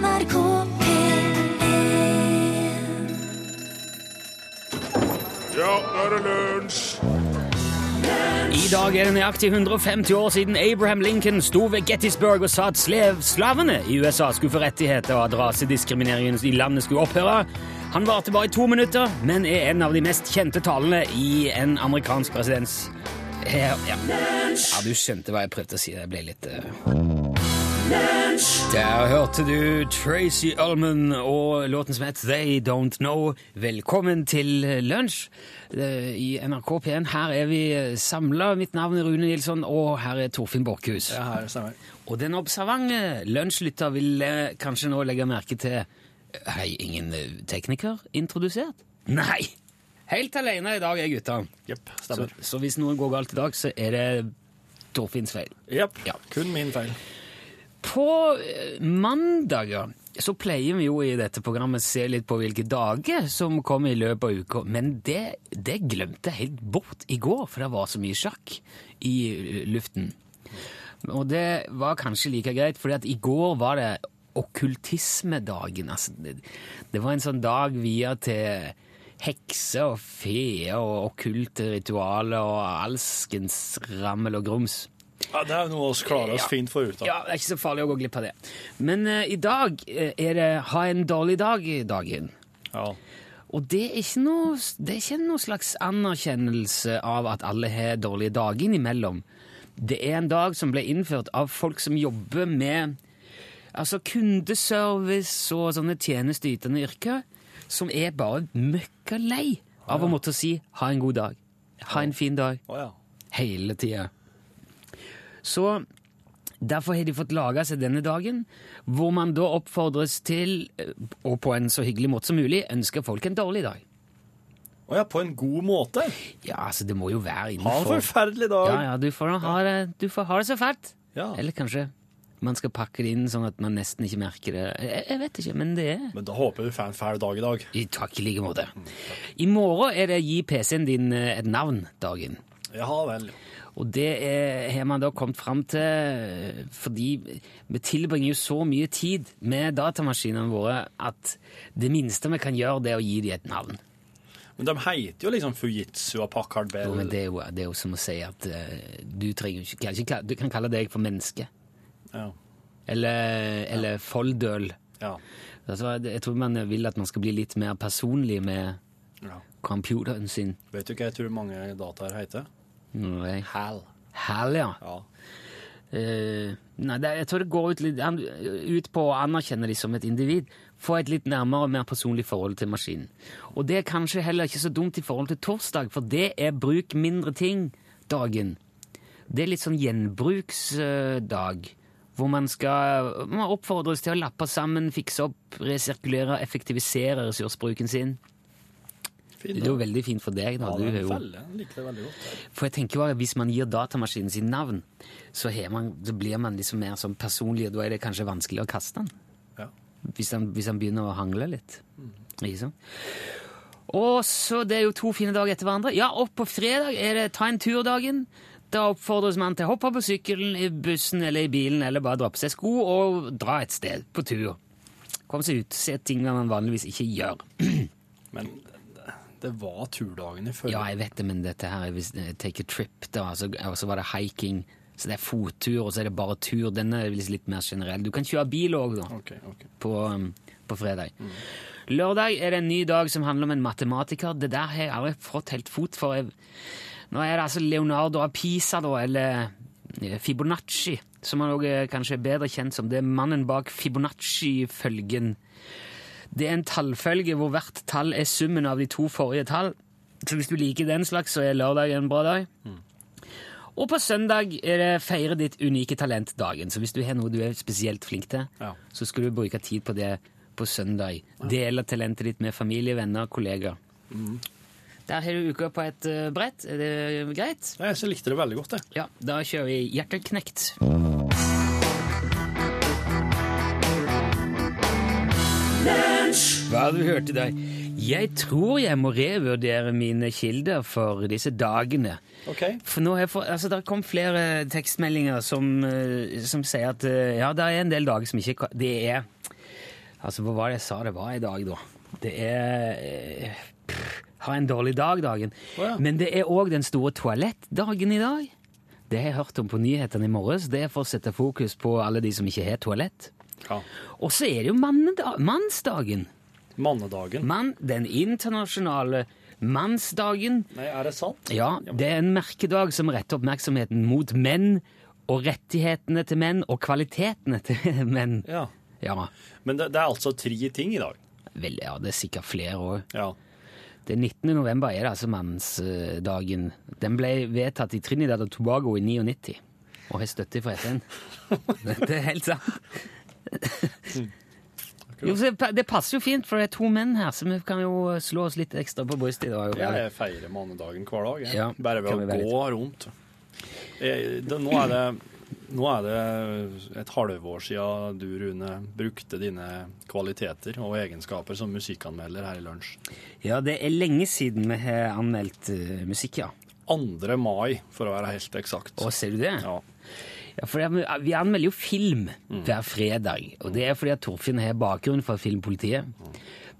NRK P1 Ja, nå er det lunsj! I dag er det nøyaktig 150 år siden Abraham Lincoln sto ved Gettysburg og sa at slev, slavene i USA skulle få rettigheter, og at rasediskrimineringen i landet skulle opphøre. Han varte bare i to minutter, men er en av de mest kjente talene i en amerikansk presidents... Ja, ja. ja du skjønte hva jeg prøvde å si. Det ble litt uh... Der hørte du Tracy Ullman og låten som het They Don't Know. Velkommen til lunsj eh, i NRK P1. Her er vi samla. Mitt navn er Rune Nilsson, og her er Torfinn Borchhus. Ja, her. Og den observante lunsjlytter vil eh, kanskje nå legge merke til Hei, ingen eh, tekniker introdusert? Nei! Helt alene i dag er gutta. Yep, Så, så hvis noe går galt i dag, så er det Torfinns feil. Yep. Ja. kun min feil. På mandag, mandager så pleier vi jo i dette programmet å se litt på hvilke dager som kommer i løpet av uka, men det, det glemte jeg helt bort i går, for det var så mye sjakk i eh, luften. Og det var kanskje like greit, for i går var det okkultismedagen. Altså, det, det var en sånn dag via til hekser og feer og okkulte ritualer og alskens rammel og grums. Ja, det er jo noe vi klarer oss Ja. fint forut av. Ja, det er ikke så farlig å gå glipp av det. Men uh, i dag eh, er det ha en dårlig dag-dagen. Ja. Og det er, ikke noe, det er ikke noe slags anerkjennelse av at alle har dårlige dager innimellom. Det er en dag som ble innført av folk som jobber med altså kundeservice og sånne tjenesteytende yrker, som er bare møkka lei av å måtte si 'ha en god dag', 'ha en fin dag' hele tida. Så derfor har de fått laga seg denne dagen, hvor man da oppfordres til, eh, og på en så hyggelig måte som mulig, ønsker folk en dårlig dag. Å ja, på en god måte. Ja, altså, det må jo være Ha en forferdelig dag. Ja, ja, du får, ha det, du får ha det så fælt. Ja. Eller kanskje man skal pakke det inn sånn at man nesten ikke merker det. Jeg, jeg vet ikke, men det er Men da håper jeg du får en fæl dag i dag. I Takk i like måte. I morgen er det Gi PC-en din eh, et navn-dagen. Ja vel. Og det er, har man da kommet fram til fordi vi tilbringer jo så mye tid med datamaskinene våre at det minste vi kan gjøre, det er å gi dem et navn. Men de heter jo liksom Fujitsu og Packard Bell. Jo, men det er jo, det er jo som å si at uh, du trenger ikke, Du kan kalle deg for menneske. Ja. Eller, eller folldøl. Ja. Altså, jeg tror man vil at man skal bli litt mer personlig med ja. computeren sin. Vet du hva jeg tror mange dataer heter? Nei. Hal. Hal, ja. Ja. Uh, nei, det, jeg tror det går ut, litt, ut på å anerkjenne dem som et individ. Få et litt nærmere og mer personlig forhold til maskinen. Og det er kanskje heller ikke så dumt i forhold til torsdag, for det er bruk mindre ting-dagen. Det er litt sånn gjenbruksdag, hvor man skal man oppfordres til å lappe sammen, fikse opp, resirkulere, effektivisere ressursbruken sin. Fin, Det er jo veldig fint for deg, da. Ja, jo liker det veldig godt. for jeg tenker bare, Hvis man gir datamaskinen sin navn, så, har man, så blir man liksom mer sånn personlig, og da er det kanskje vanskelig å kaste den. Ja. Hvis han, hvis han begynner å hangle litt. Ikke sant? Og så, Det er jo to fine dager etter hverandre. Ja, opp på fredag er det ta en tur-dagen. Da oppfordres man til å hoppe på sykkelen, i bussen eller i bilen, eller bare dra på seg sko og dra et sted på tur. Kom seg ut, se ting man vanligvis ikke gjør. Men det var turdagen i forrige. Ja, jeg vet det, men dette her er hvis- take a trip, da, Så, og så var det hiking. Så det er fottur, og så er det bare tur. Denne er litt mer generell. Du kan kjøre bil òg, da, Okay, okay. på, um, på fredag. Lørdag er det en ny dag som handler om en matematiker. Det der har jeg aldri fått helt fot for. Jeg, nå er det altså Leonardo av Pisa, da, eller eh, Fibonacci, som han også er kanskje bedre kjent som. Det er mannen bak Fibonacci-følgen. Det er en tallfølge hvor hvert tall er summen av de to forrige tall. Så hvis du liker den slags, så er lørdag en bra dag. Og på søndag er det feire ditt unike talent-dagen. Så hvis du har noe du er spesielt flink til, Ja. så skal du bruke tid på det på søndag. Dele talentet ditt med familie, venner, kollegaer. Der har du uka på et eh, brett. Er det greit? Nei, Jeg likte det veldig godt, jeg. Ja, da kjører vi Hjerteknekt. Hva du hørte der? Jeg tror jeg må revurdere mine kilder for disse dagene. Okay. For nå har jeg fått, altså Det kom flere tekstmeldinger som, eh, som sier at eh, ja, det er en del dager som ikke Det er Altså, hva var det jeg sa det var i dag, da? Det er eh, pff, Ha en dårlig dag-dagen. Oh, ja. Men det er òg den store toalettdagen i dag. Det har jeg hørt om på nyhetene i morges. Det er for å sette fokus på alle de som ikke har toalett. Ja. Og så er det jo mannsdagen. Mannedagen. Mann, den internasjonale mannsdagen. Nei, er det sant? Ja, det er en merkedag som retter oppmerksomheten mot menn og rettighetene til menn og kvalitetene til menn. Ja. Ja, Men det, det er altså tre ting i dag. vel, ja det er sikkert flere òg. Ja. Den 19. november er det altså mannsdagen. Den ble vedtatt i Trinidad og Tobago i 99 og har støtte fra FN. Det er helt sant. Jo, så det det passer jo fint, for det er to menn her, så vi kan jo slå oss litt ekstra på brystet i dag. Jeg feirer mannedagen hver dag. Jeg. Ja, Bare ved å gå rundt. Jeg, det, nå, er det, nå er det et halvår siden du, Rune, brukte dine kvaliteter og egenskaper som musikkanmelder her i Lunsj. Ja, det er lenge siden vi har anmeldt eh, musikk, ja. 2. mai, for å være helt eksakt. Å, ser du det? Ja. Ja, for det- Vi anmelder jo film hver fredag, og det er fordi at Torfinn har bakgrunn fra Filmpolitiet.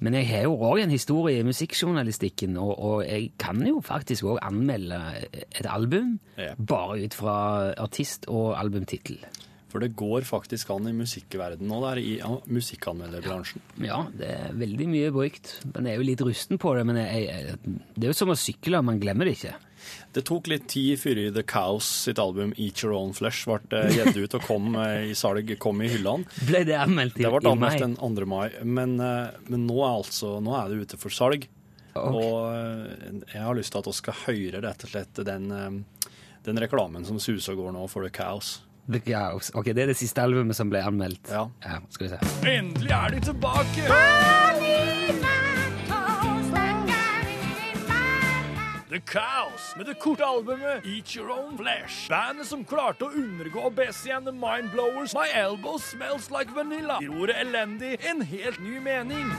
Men jeg har jo òg en historie i musikkjournalistikken, og, og jeg kan jo faktisk òg anmelde et album bare ut fra artist og albumtittel. For det går faktisk an i musikkverdenen nå, der, i ja, musikkanmelderbransjen. Ja, det er veldig mye brukt. Men jeg er jo litt rusten på det. Men jeg, jeg, det er jo som å sykle, man glemmer det ikke. Det tok litt tid før The Cows sitt album Eat Your Own Flesh ble gitt ut og kom eh, i salg, kom i hyllene. Ble det anmeldt i, Det ble anmeldt den 2. mai, men, eh, men nå, er altså, nå er det ute for salg. Okay. Og eh, jeg har lyst til at vi skal høre rett og slett den, den reklamen som suser og går nå for The Cows. Cows. Ok, Det er det siste albumet som ble anmeldt. Ja. skal vi se. Endelig er de tilbake! The Cows med det korte albumet Eat Your Own Flesh. Bandet som klarte å undergå Bessie and the Mindblowers My Elbow Smells Like Vanilla. Gir ordet elendig en helt ny mening.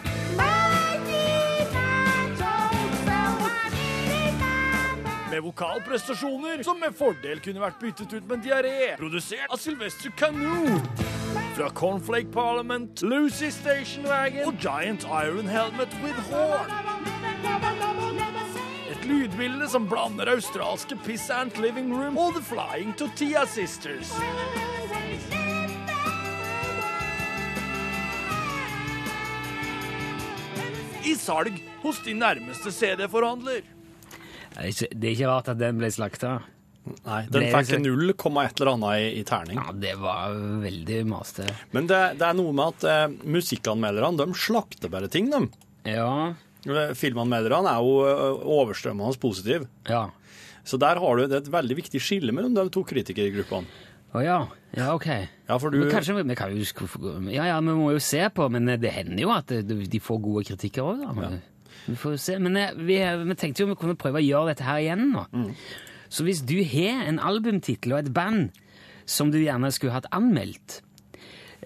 Med vokalprestasjoner som med fordel kunne vært byttet ut med diaré. Produsert av Sylvester Canoe. Fra Cornflake Parliament, Lucy Station Wagon og Giant Iron Helmet with Horn. Et lydbilde som blander australske Pissant Living Room og The Flying Tortilla Sisters. I salg hos din nærmeste CD-forhandler. Det er ikke, det er ikke rart at den ble slakta. Nei, Den fikk så- 0, et eller annet i, i terning. Ja, det var veldig maste. Men det, det er noe med at eh, musikkanmelderne de slakter bare ting, de. Ja, Eh, Filmanmelderne er jo eh, overstrømmende positive. ja. Så der har du et veldig viktig skille mellom de to kritikergruppene. Å ja. Ja, ok. Ja, for du Men kanskje vi kan jo Ja, ja, vi må jo se på, men det hender jo at de får gode kritikker òg, da. Men Vi får jo se. Men eh, vi, vi tenkte jo vi kunne prøve å gjøre dette her igjen nå. Så hvis du har en albumtittel og et band som du gjerne skulle hatt anmeldt,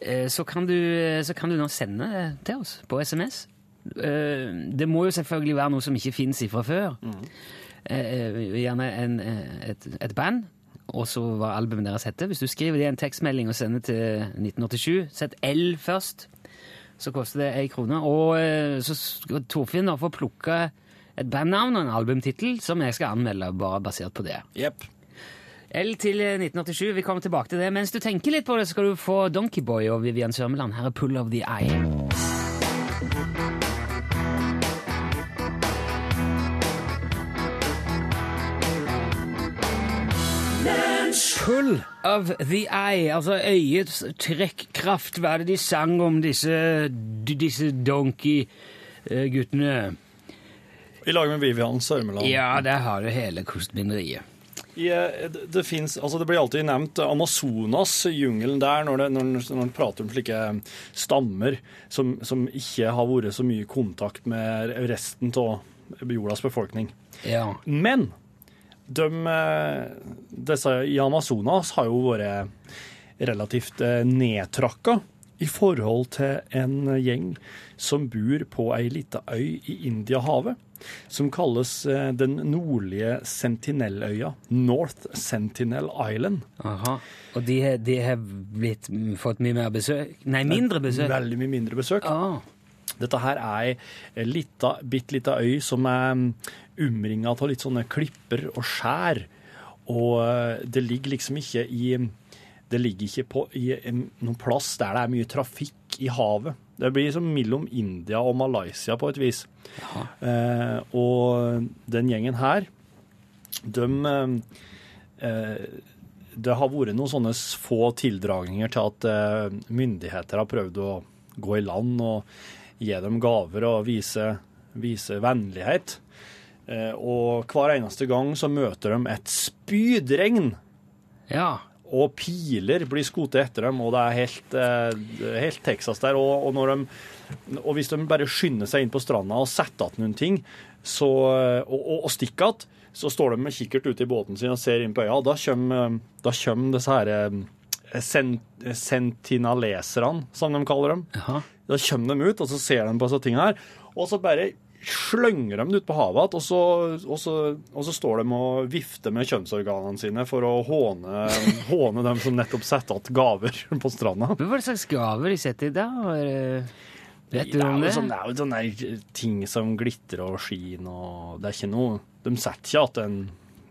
eh, så kan du, så kan du nå sende det til oss på SMS. Eh, Det må jo selvfølgelig være noe som ikke fins fra før. Mm. Gjerne en, eh, et, et band, og så hva albumet deres heter. Hvis du skriver det i en tekstmelding og sender til 1987, sett L først, så koster det ei krone. Og eh, så skal Torfinn da få plukke et bandnavn og en albumtittel som jeg skal anmelde, bare basert på det. Yep. L til eh, 1987, vi kommer tilbake til det. Mens du tenker litt på det, skal du få Donkeyboy og Vivian Sørmeland. Her er Pull of the Eye. Pull of the Eye, altså øyets trekkraft. Hva er det de sang om disse, disse donkey-guttene? I lag med Vivian Sørmeland. Ja, der har du hele kostbinderiet. I, eh, det, det, finnes, altså det blir alltid nevnt Amazonas, jungelen der, når, det, når, når man prater om slike stammer som, som ikke har vært så mye kontakt med resten av jordas befolkning. Ja. Men de, disse i Amazonas har jo vært relativt eh, nedtrakka i forhold til en gjeng som bor på ei lita øy i Indiahavet, som kalles eh, den nordlige Sentinelløya, North Sentinel Island. Aha. Og de, har- de har blitt, fått mye mer besøk? Nei, mindre besøk? Veldig mye mindre besøk. Ah. Dette her er ei bitte lita øy som er umringa av litt sånne klipper og skjær. Og eh, det ligger liksom ikke i Det ligger ikke på, i noen plass der det er mye trafikk i havet. Det blir som mellom India og Malaysia på et vis. Eh, og den gjengen her, de eh, Det har vært noen sånne få tildragninger til at eh, myndigheter har prøvd å gå i land og gi dem gaver og vise, vise vennlighet. Eh, og hver eneste gang så møter de et spydregn, Ja. og piler blir skutt etter dem, og det er helt, eh, helt Texas der. Og, og, når de, og hvis de bare skynder seg inn på stranda og setter igjen noen ting, så, og, og, og stikker igjen, så står de med kikkert ute i båten sin og ser inn på øya. Da kommer, da kommer disse her sent, sentinaleserne, som de kaller dem. Aha. Da kommer de ut, og så ser de på disse tingene her, og så bare slynger dem ut på havet igjen, og, så- og, og så står de og vifter med kjønnsorganene sine for å håne, håne dem som nettopp setter igjen gaver på stranda. Men Hva slags gaver de setter? Er det- Vet du om det? sånn- det er jo sånne ting som glitrer og skinner og det er ikke noe De setter ikke igjen en,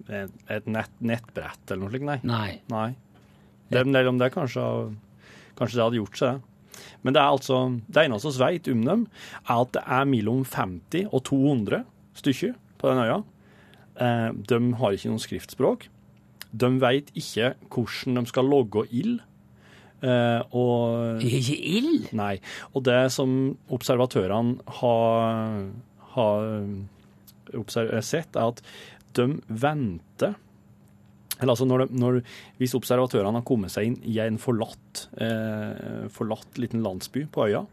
et, et nett, nettbrett eller noe slikt, nei. Nei. Nei. Det, det, om det kanskje, kanskje det hadde gjort seg. Men det er altså, det eneste vi vet om dem, er at det er mellom 50 og 200 stykker på den øya. Eh, de har ikke noe skriftspråk. De vet ikke hvordan de skal logge ild. Eh, og Ikke ild? Nei. Og det som observatørene har, har observer, sett, er at de venter eller altså når det, når, Hvis observatørene har kommet seg inn i en forlatt, eh, forlatt liten landsby på øya,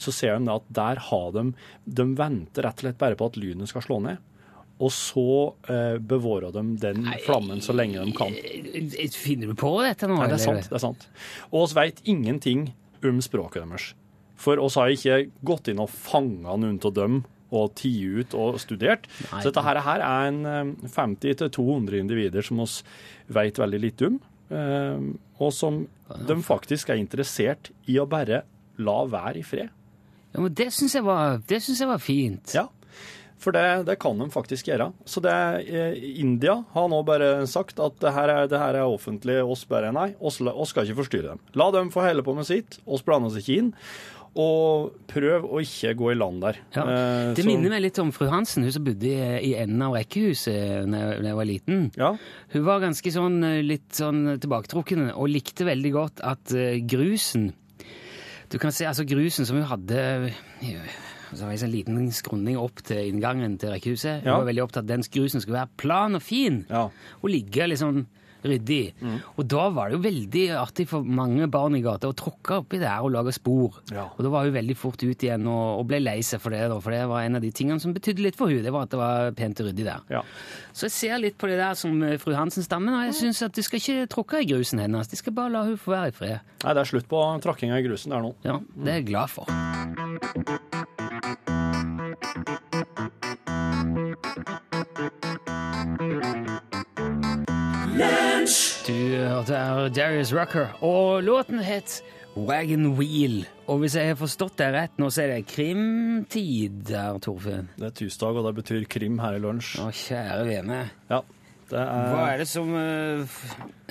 så ser de at der har de De venter rett og slett bare på at lynet skal slå ned. Og så eh, bevarer de den flammen så lenge de kan. Finner du på dette nå? Nei, det er sant. det er sant. Og oss vet ingenting om språket deres. For oss har ikke gått inn og fanga noen av dem og tatt ut og studert. Nei. Så dette her, her er en eh, 50-200 individer som oss vet veldig lite om, eh, og som de faktisk er interessert i å bare la være i fred. Ja, men det syns jeg, jeg var fint. Ja, for det, det kan de faktisk gjøre. Så det, eh, India har nå bare sagt at det her er, det her er offentlig, oss bare nei, oss, oss skal ikke forstyrre dem. La dem få holde på med sitt, oss blander oss ikke inn, og prøv å ikke gå i land der. Ja, Eh, Det så- minner meg litt om fru Hansen, hun som bodde i, enden av rekkehuset da jeg, var liten. Ja, Hun var ganske sånn eh, litt sånn tilbaketrukken og likte veldig godt at eh, grusen Du kan se altså grusen som hun hadde så var det en sånn liten skrunning opp til inngangen til rekkehuset. Hun Ja. var veldig opptatt av at den grusen skulle være plan og fin ja. og ligge sånn ryddig. Mm. Og da var det jo veldig artig for mange barn i gata å tråkke oppi der og lage spor. Ja. Og da var hun veldig fort ut igjen og, og ble lei seg for det, da, for det var en av de tingene som betydde litt for hun, det var at det var pent og ryddig der. ja. Så jeg ser litt på det der som eh, fru Hansen-stammen, og jeg syns at du skal ikke tråkke i grusen hennes. De skal bare la hun få være i fred. Nei, det er slutt på tråkkinga i grusen der nå. Ja, det er jeg glad for. Hørte er Darius Rucker, og låten het Wagon Wheel. Og hvis jeg har forstått det rett nå, så er det krimtid der, Torfinn. Det er tirsdag, og det betyr krim her i lunsj. Å, kjære vene. Ja, det Hva er, er det som uh,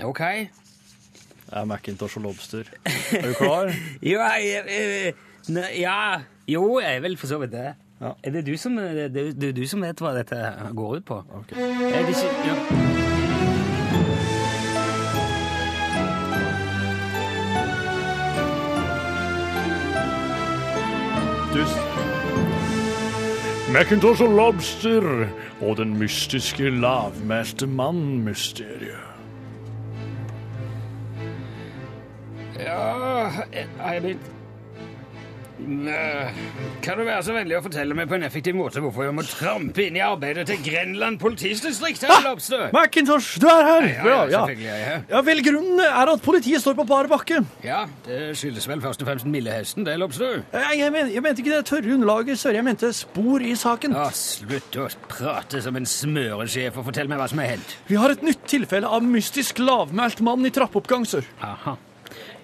Ok. det er Macintosh og Lobster. Er du klar? Ja, ne- ja Jo, jeg er vel for så vidt det. Ja. Er det du som, det, det, det er du som vet hva dette går ut på? Okay. Er det ikke ja. Du, Macintosh og Lobster og den mystiske lavmæstemann-mysteriet. Ja, jeg- har jeg Eh, Kan du være så vennlig å fortelle meg på en effektiv måte hvorfor jeg må trampe inn i arbeidet til Grenland politidistrikt? Lobster? Macintosh, du er her! Ja, ja, selvfølgelig er jeg her. Ja, vel, Grunnen er at politiet står på bar bakke. Ja, det skyldes vel først og fremst den milde hesten, det, Lobster. Jeg, jeg, men, jeg mente ikke det tørre underlaget, sør. Jeg mente spor i saken. Å, slutt å prate som en smøresjef og fortell meg hva som har hendt. Vi har et nytt tilfelle av mystisk lavmælt mann i trappeoppgang, sør. Aha.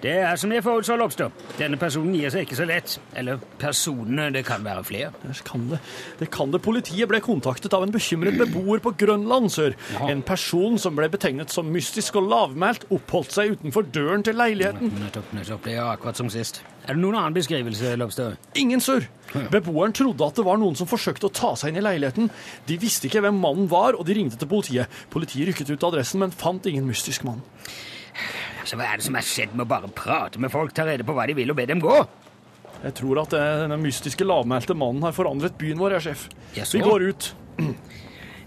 Det er som jeg forutså, Lobster. Denne personen gir seg ikke så lett. Eller personene, det kan være flere. Det kan det. det kan det. Politiet ble kontaktet av en bekymret beboer på Grønland, sør. Ja. En person som ble betegnet som mystisk og lavmælt, oppholdt seg utenfor døren til leiligheten. Nettopp, nettopp. Det er akkurat som sist. Er det noen annen beskrivelse, Lobster? Ingen, sør. Beboeren trodde at det var noen som forsøkte å ta seg inn i leiligheten. De visste ikke hvem mannen var, og de ringte til politiet. Politiet rykket ut adressen, men fant ingen mystisk mann. Så hva er det som er skjedd med å bare prate med folk, ta rede på hva de vil og be dem gå? Jeg tror at eh, denne mystiske lavmælte mannen har forandret byen vår, ja, sjef. Yes, Vi går ut.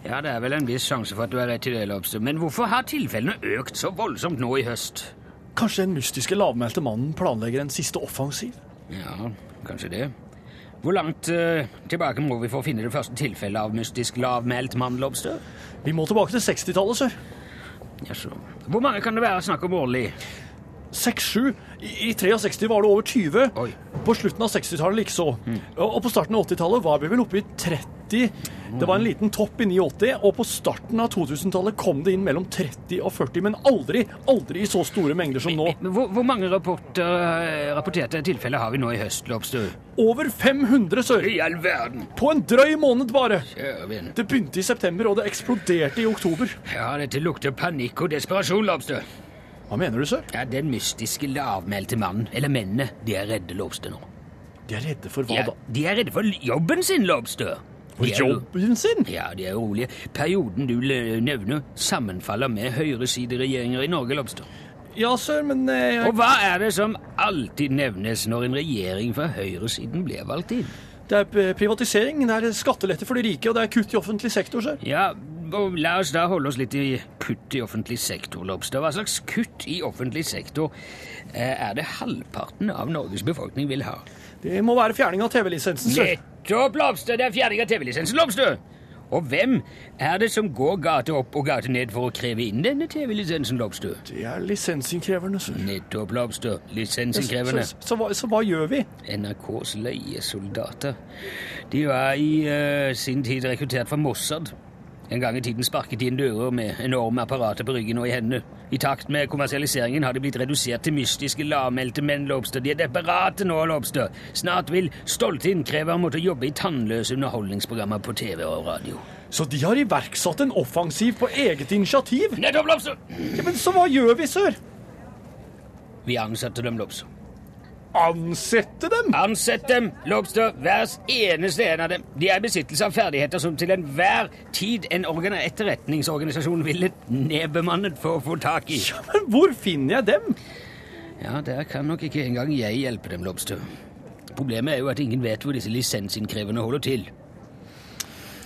Ja, det er vel en viss sjanse for at du har rett i det, Lobster. Men hvorfor har tilfellene økt så voldsomt nå i høst? Kanskje den mystiske lavmælte mannen planlegger en siste offensiv? Ja, kanskje det. Hvor langt uh, tilbake må vi for å finne det første tilfellet av mystisk lavmælt mann, Lobster? Vi må tilbake til 60-tallet, sør. Jaså. Hvor mange kan det være snakk om årlig? 6-7. I, I 63 var det over 20. Oi. På slutten av 60-tallet likeså. Mm. og på starten av 80-tallet var vi vel oppe i 30. Det var en liten topp i 89, og på starten av 2000-tallet kom det inn mellom 30 og 40, men aldri, aldri i så store mengder som nå. Men Hvor, hvor mange rapporter, eh, rapporterte tilfeller har vi nå i høst, Lobster? Over 500, sør. I all verden! På en drøy måned bare. Det begynte i september, og det eksploderte i oktober. Ja, dette lukter panikk og desperasjon, Lobster. Hva mener du, sør? Ja, Den mystiske lavmælte mannen, eller mennene, de er redde, Lobster, nå. De er redde for hva Ja, da? de er redde for jobben sin, Lobster. For jobben sin? Ja, de er rolige. Perioden du nevner, sammenfaller med høyresideregjeringer i Norge, Lobster. Ja, sør, men jeg... Og hva er det som alltid nevnes når en regjering fra høyresiden blir valgt inn? det er privatisering, det er skattelette for de rike, og det er kutt i offentlig sektor, sør. Ja, og La oss da holde oss litt i kutt i offentlig sektor, Lobster. Hva slags kutt i offentlig sektor eh, er det halvparten av Norges befolkning vil ha? Det må være fjerning av TV-lisensen. Nettopp, Lobster! Det er fjerning av TV-lisensen, Lobster! Og hvem er det som går gate opp og gate ned for å kreve inn denne TV-lisensen, Lobster? Det er lisensinnkreverne, sir. Nettopp, Lobster. Så, Lisensinnkrevende. så, så, hva, så hva gjør vi? NRKs leiesoldater. De var i uh, sin tid rekruttert fra Mossad. En gang i tiden sparket de inn dører med enorme apparater på ryggen og i hendene. I takt med kommersialiseringen har de blitt redusert til mystiske, lavmælte menn, Lobster. De er desperate nå, Lobster. Snart vil stolte innkrevere måtte jobbe i tannløse underholdningsprogrammer på TV og radio. Så de har iverksatt en offensiv på eget initiativ? Nettopp, Lobster! Ja, men så hva gjør vi, sør? Vi ansetter dem, Lobster. Ansette dem? Ansett dem, Lobster, hver eneste en av dem. De er i besittelse av ferdigheter som til enhver tid en organ- etterretningsorganisasjon ville nedbemannet for å få tak i. Ja, men hvor finner jeg dem? Ja, der kan nok ikke engang jeg hjelpe dem, Lobster. Problemet er jo at ingen vet hvor disse lisensinnkreverne holder til.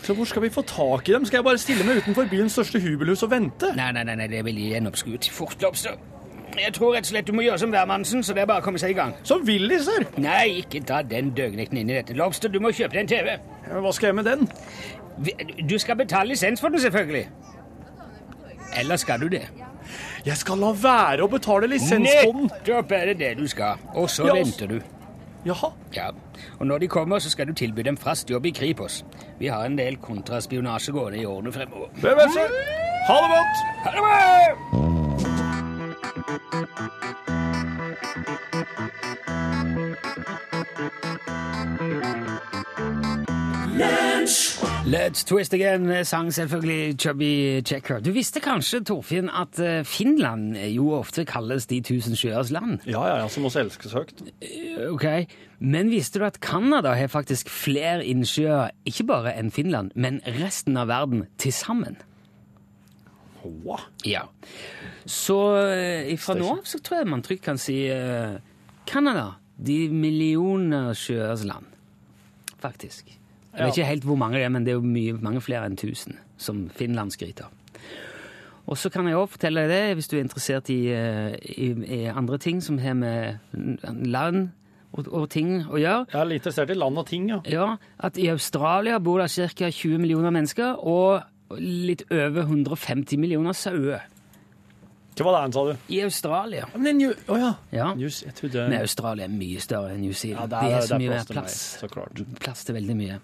Så hvor skal vi få tak i dem? Skal jeg bare stille meg utenfor byens største hubelhus og vente? Nei, nei, nei, det vil gjenoppskuet fort, Lobster. Jeg tror rett og slett du må gjøre som hvermannsen, så det er bare å komme seg i gang. De, sør. Nei, ikke ta den døgnekten inn i dette. Lobster, du må kjøpe deg en TV. Ja, hva skal jeg med den? Du skal betale lisens for den, selvfølgelig. Eller skal du det? Jeg skal la være å betale lisens på den. Nettopp er det det du skal. Og så Ja, venter du. Jaha. Ja. Og når de kommer, så skal du tilby dem fast jobb i Kripos. Vi har en del kontraspionasje gående i årene fremover. Sør. Ha det godt. Ha det bra! Let's twist again sang selvfølgelig Chubby Checker. Du visste kanskje, Torfinn, at eh, Finland jo ofte kalles de tusen sjøers land? Ja, ja, ja, som også elskes høyt. Ok, Men visste du at Canada har faktisk flere innsjøer, ikke bare enn Finland, men resten av verden til sammen? Hva? Ja. Så eh, fra nå av så tror jeg man trygt kan si eh, Canada. De millioner sjøers land. Faktisk. Jeg vet ikke helt hvor mange det er, men det er jo mye, mange flere enn 1000 som Finland skryter av. Og så kan jeg også fortelle deg det, hvis du er interessert i, eh, i, i andre ting som har med land og, og ting å gjøre. Jeg er litt interessert i land og ting, ja. Ja, at i Australia bor det ca. 20 millioner mennesker, og litt over 150 millioner sauer. Hva var det han sa du? I Australia. Ja, Men New... oh ja. Ja. News, jeg trodde Men Australia er mye større enn New Ja, Zealand. er, det er- har så mye er mer plass til meg, plass. så klart. Plass til veldig mye.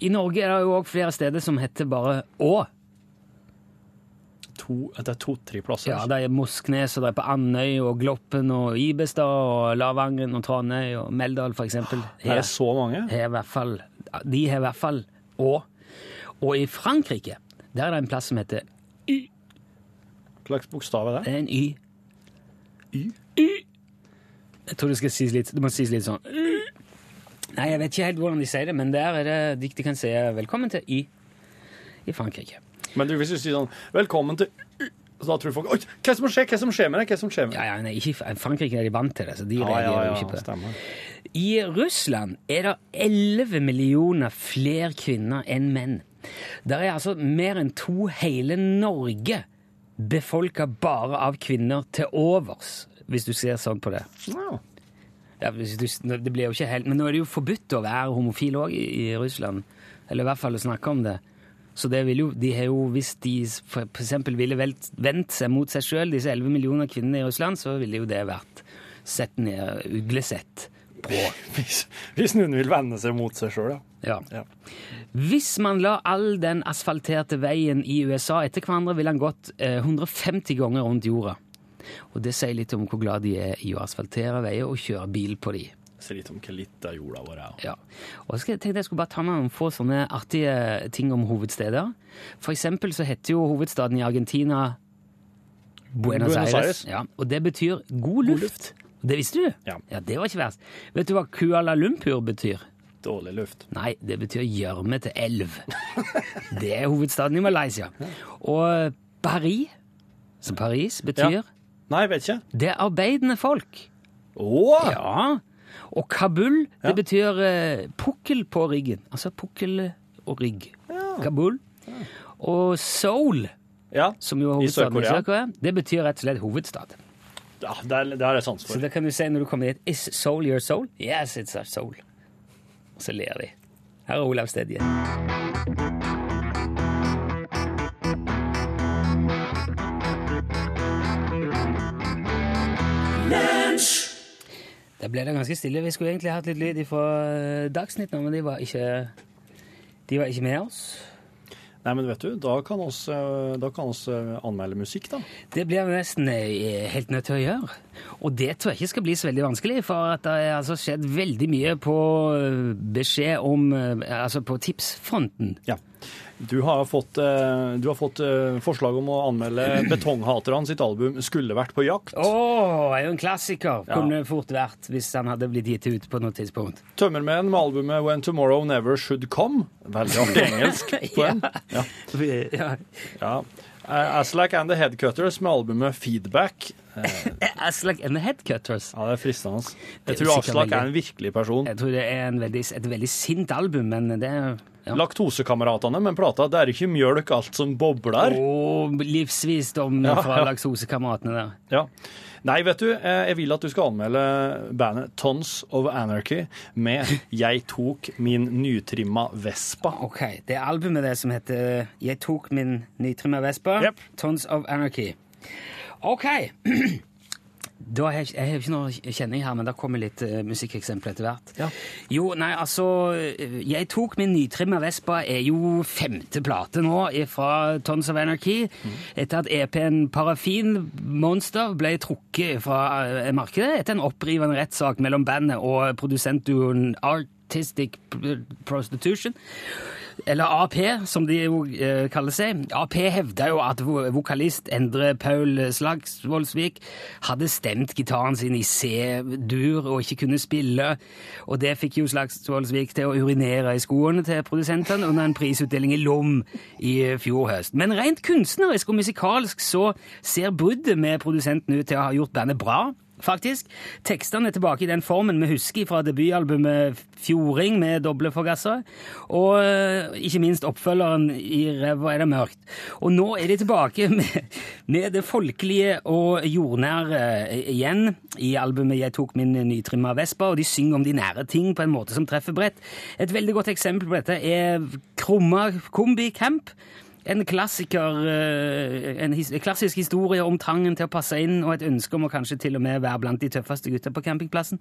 I Norge er det jo òg flere steder som heter bare Å. to, det er to-tre plasser. Ja, det er Mosknes, og det er på Andøy og Gloppen og Ibestad og Lavangen og Trondheim og Meldal, for eksempel. er det så mange? Her, fall, de har i hvert fall Å. Og i Frankrike der er det en plass som heter Hva slags bokstav er det? Det er en Y. Y? Y. Jeg tror det skal sies litt, det må sies litt sånn Nei, jeg vet ikke helt hvordan de sier det, men der er det de, de kan si 'velkommen til Y' i Frankrike. Men du, hvis du sier sånn 'velkommen til Y', så da tror folk 'oi, hva som skjer, hva som skjer med det'? Hva som skjer med deg? Ja, ja, nei, ikke, Frankrike er de vant til det, så de Ja, ja, ja, jo ikke på det. stemmer. I Russland er det 11 millioner flere kvinner enn menn. Der er altså mer enn to hele Norge befolka bare av kvinner til overs, hvis du ser sånn på det. Ja. Ja, hvis du, det blir jo ikke helt, Men nå er det jo forbudt å være homofil òg i, i Russland. Eller i hvert fall å snakke om det. Så det vil jo, de har jo, hvis de eksempel ville vendt seg mot seg sjøl, disse 11 millioner kvinnene i Russland, så ville jo det vært sett ned, uglesett på. Hvis, hvis noen vil vende seg mot seg sjøl, ja. Ja. Hvis man la all den asfalterte veien i USA etter hverandre, ville han gått eh, 150 ganger rundt jorda. Og det sier litt om hvor glad de er i å asfaltere veier og kjøre bil på de. Sier litt om hvor litt av jorda vår er. Ja. Og så jeg tenkte jeg skulle bare ta med noen få sånne artige ting om hovedsteder. For eksempel så heter jo hovedstaden i Argentina Buenos, Buenos Aires. Aires. Ja, og det betyr god luft. luft. Det visste du? Ja. Det var ikke verst. Vet du hva Kuala Lumpur betyr? Dårlig luft. Nei, det betyr gjørme til elv. Det er hovedstaden i Malaysia. Og Paris, som Paris betyr, Ja. Nei, jeg vet ikke. det er arbeidende folk. Oh. Ja. Og Kabul, Ja. det betyr uh, pukkel på ryggen. Altså pukkel og rygg. Kabul. Og Seoul, Ja, som jo er hovedstaden i. Sør-Korea, det betyr rett og slett hovedstad. Ja det, har jeg sans Så for. da kan du si når du kommer dit Is soul your soul? Yes, it's our soul. Og så ler de. Her er Olav Stedje. Da ble det ganske stille. Vi skulle egentlig hatt litt lyd fra Dagsnytt nå, men de var ikke, de var ikke med oss. Nei, men vet du, da kan oss, eh, da kan oss eh, anmelde musikk, da. Det blir vi nesten eh, helt nødt til å gjøre. Og det tror jeg ikke skal bli så veldig vanskelig, for at det har altså skjedd veldig mye på beskjed om Altså på tipsfronten. Ja. Du har fått, eh, du har fått eh, forslag om å anmelde Betonghaterne sitt album 'Skulle vært på jakt'. Å, er jo en klassiker! Ja. Kunne fort vært hvis han hadde blitt gitt ut på noe tidspunkt. Tømmermenn med albumet 'When Tomorrow Never Should Come'. Veldig artig engelsk på en. Ja. Ja. ja. Aslak and the Headcutters med albumet 'Feedback'. Eh, Aslak and the Headcutters. Ja, det er fristende. Jeg tror Aslak er en virkelig person. Jeg tror det er en veldig, et veldig sint album, men det ja. Laktosekameratene, men plata 'Det er ikke mjølk alt som bobler'. Oh, livsvisdom Ja, fra ja. laksosekameratene der. Ja. Nei, vet du, eh, jeg vil at du skal anmelde bandet Tons of Anarchy med 'Jeg tok min nytrimma Vespa'. Ok, det er albumet det som heter Jeg tok min nytrimma Vespa, Yep. Tons of Anarchy. Ok. Da har jeg, jeg har ikke noe kjenning her, men det kommer litt uh, musikkeksempler etter hvert. Ja. Jo, nei, altså eh, Jeg tok min nytrimma Vespa er jo femte plate nå fra Tons of Anarchy. Etter at EP-en Parafin Monster ble trukket fra eh, markedet etter en opprivende rettssak mellom bandet og produsentduoen Artistic Prostitution. Eller AP, som de jo eh, kaller seg. AP hevda jo at vokalist Endre Paul Slagsvoldsvik hadde stemt gitaren sin i C-dur og ikke kunne spille. Og det fikk jo Slagsvoldsvik til å urinere i skoene til produsentene under en prisutdeling i Lom i eh, fjor høst. Men rent kunstnerisk og musikalsk så ser bruddet med produsenten ut til å ha gjort bandet bra faktisk. Tekstene er tilbake i den formen vi husker fra debutalbumet Fjording med doble forgasser, Og eh, ikke minst oppfølgeren I ræva er det mørkt. Og nå er de tilbake med, med det folkelige og jordnære eh, igjen i albumet Jeg tok min nytrimma Vespa, og de synger om de nære ting på en måte som treffer bredt. Et veldig godt eksempel på dette er Krumma Kombi Camp. En klassiker, eh, en klassisk historie om trangen til å passe inn og et ønske om å kanskje til og med være blant de tøffeste gutta på campingplassen,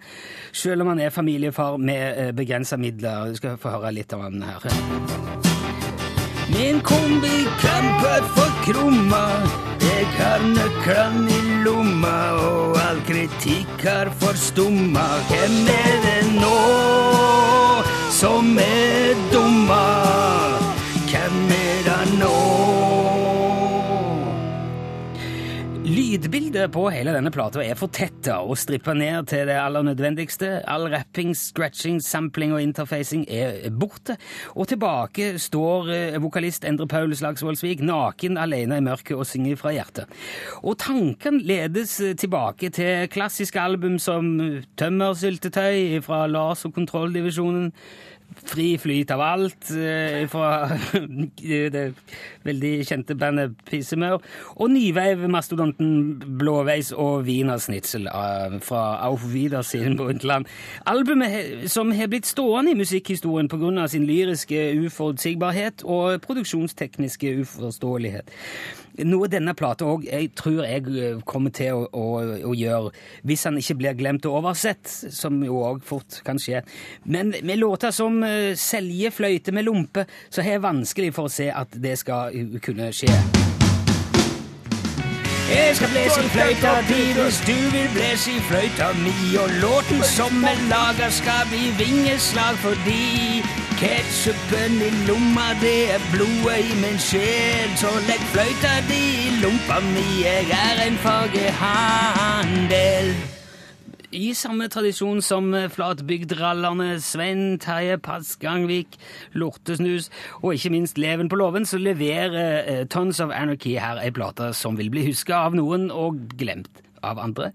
selv om han er familiefar med begrensa midler. Du skal få høre litt av han her. Min kombi camper for krumma, jeg har nøklene i lomma, og all kritikk har forstumma. Hvem er det nå som er dumma? Lydbildet på hele denne plata er fortetta og strippa ned til det aller nødvendigste. All rapping, scratching, sampling og interfacing er borte. Og tilbake står eh, vokalist Endre Paul Slagsvoldsvik naken alene i mørket og synger fra hjertet. Og tankene ledes tilbake til klassiske album som Tømmersyltetøy fra Lars og Kontrolldivisjonen, Fri flyt av alt eh, fra det veldig kjente bandet Pissemør. Og Nyveiv-mastodonten Blåveis og Wienersnitzel eh, fra Auf Wiedersehen Brundtland. Albumet som har blitt stående i musikkhistorien pga. sin lyriske uforutsigbarhet og produksjonstekniske uforståelighet. Noe denne plata òg tror jeg eh, kommer til å, å, å, gjøre, hvis han ikke blir glemt og oversett, som jo òg fort kan skje. Men med låter som uh, 'Selje fløyte med lompe', så har jeg vanskelig for å se at det skal uh, kunne skje. Jeg skal blæse i fløyta di hvis du vil blæse i fløyta mi, og låten som er laga skal bli vingeslag fordi Ketchupen i lomma, det er blodet i min sjel. Så legg fløyta di i lompa mi, jeg er en fagehandel. I samme tradisjon som flatbygdrallerne Svein Terje Pass-Gangvik, Lortesnus og ikke minst Leven på låven, så leverer uh, Tons of Anarchy her ei plate som vil bli huska av noen og glemt av andre.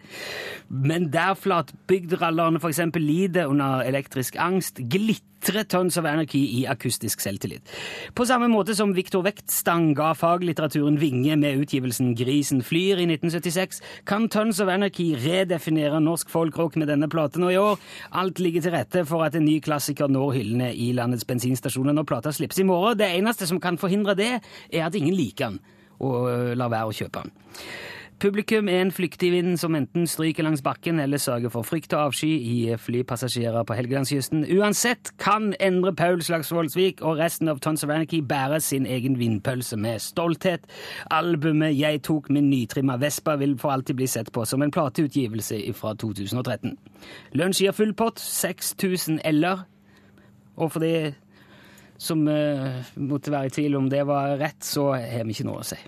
Men der flatbygdrallerne f.eks. lider under elektrisk angst, glitrer Tons of Anarchy i akustisk selvtillit. På samme måte som Viktor Vektstang ga faglitteraturen vinge med utgivelsen Grisen flyr i 1976, kan Tons of Anarchy redefinere norsk folkrock med denne platen, og i år alt ligger til rette for at en ny klassiker når hyllene i landets bensinstasjoner når plata slippes i morgen. Det eneste som kan forhindre det, er at ingen liker den og lar være å kjøpe den. Publikum er en flyktig vind som enten stryker langs bakken eller sørger for frykt og avsky i flypassasjerer på Helgelandskysten. Uansett kan Endre Paul Slagsvoldsvik og resten av Tons of Anarchy bære sin egen vindpølse med stolthet. Albumet Jeg tok min nytrimma Vespa vil for alltid bli sett på som en plateutgivelse fra 2013. Lunsj gir full pott, 6000 L-er. Og for de som uh, måtte være i tvil om det var rett, så har vi ikke noe å si.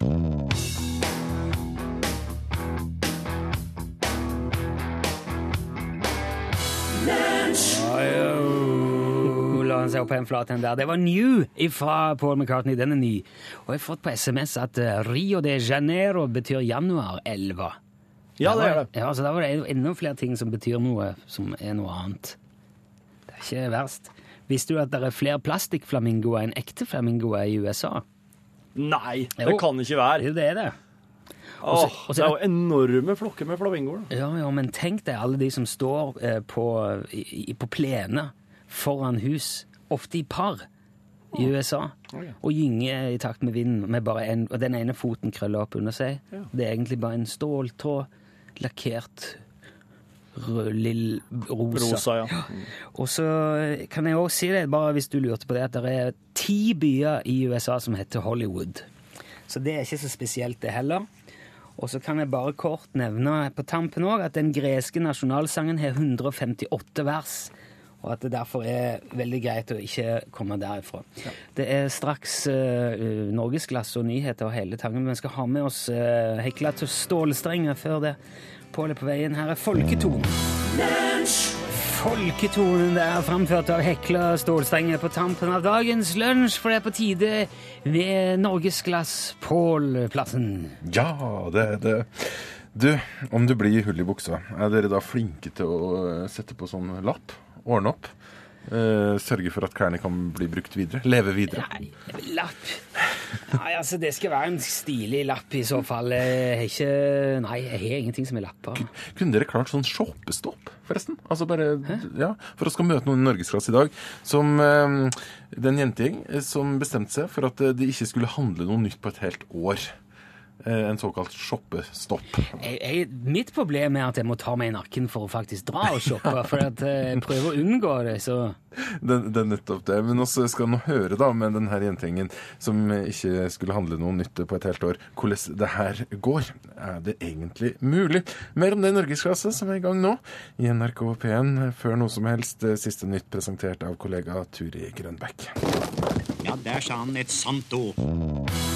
Han seg opp på en flat en der. Det var New fra Paul McCartney. Den er ny. Og jeg har fått på SMS at eh, Rio de Janeiro betyr januarelva. Ja, det er det. Ja, så Da var det enda flere ting som betyr noe som er noe annet. Det er ikke verst. Visste du at det er flere plastikkflamingoer enn ekte flamingoer i USA? Nei, det jo. kan ikke være. Det er det. Åh, det er jo enorme flokker med flamingoer. Ja, ja, men tenk deg alle de som står eh, på, i, på plene foran hus, ofte i par, i USA, og gynger i takt med vinden med bare en, og den ene foten krøller opp under seg. Det er egentlig bare en ståltå lakkert rød, lill, rosa. rosa ja. Og så kan jeg òg si det, bare hvis du lurte på det, at det er ti byer i USA som heter Hollywood. Så det er ikke så spesielt, det heller. Og så kan jeg bare kort nevne på tampen òg at den greske nasjonalsangen har 158 vers. Og at det derfor er veldig greit å ikke komme derifra. Ja. Det er straks uh, norgesglass og nyheter og hele tangen, men vi skal ha med oss uh, hekla til stålstrenger før det. Pål er på veien. Her er folketonen. Folketonen der framført av Hekla stålstrenger på tampen av dagens lunsj, for det er på tide ved norgesglass Pål-plassen. Ja, det er det. Du, om du blir hull i buksa, er dere da flinke til å sette på sånn lapp? Ordne opp? Uh, sørge for at klærne kan bli brukt videre. Leve videre. Nei, lapp Nei, altså, det skal være en stilig lapp i så fall. Jeg har ikke Nei, jeg har ingenting som er lapper. Kunne dere klart sånn shoppestopp, forresten? Altså bare, ja, For å skal møte noen i norgesklasse i dag som uh, Det er en jentegjeng eh, som bestemte seg for at de ikke skulle handle noe nytt på et helt år. Eh, en såkalt shoppestopp. Jeg, jeg, mitt problem er at jeg må ta meg i nakken for å faktisk dra og shoppe. For at eh, jeg prøver å unngå det, så Det, det er nettopp det. Men også skal nå høre da med denne jentegjengen som ikke skulle handle noe nytt på et helt år, hvordan det her går. Er det egentlig mulig? Mer om det i Norgesklasse som er i gang nå i NRK P1 før noe som helst. Siste nytt presentert av kollega Turi Grønbæk. Ja, der sa han et sant ord.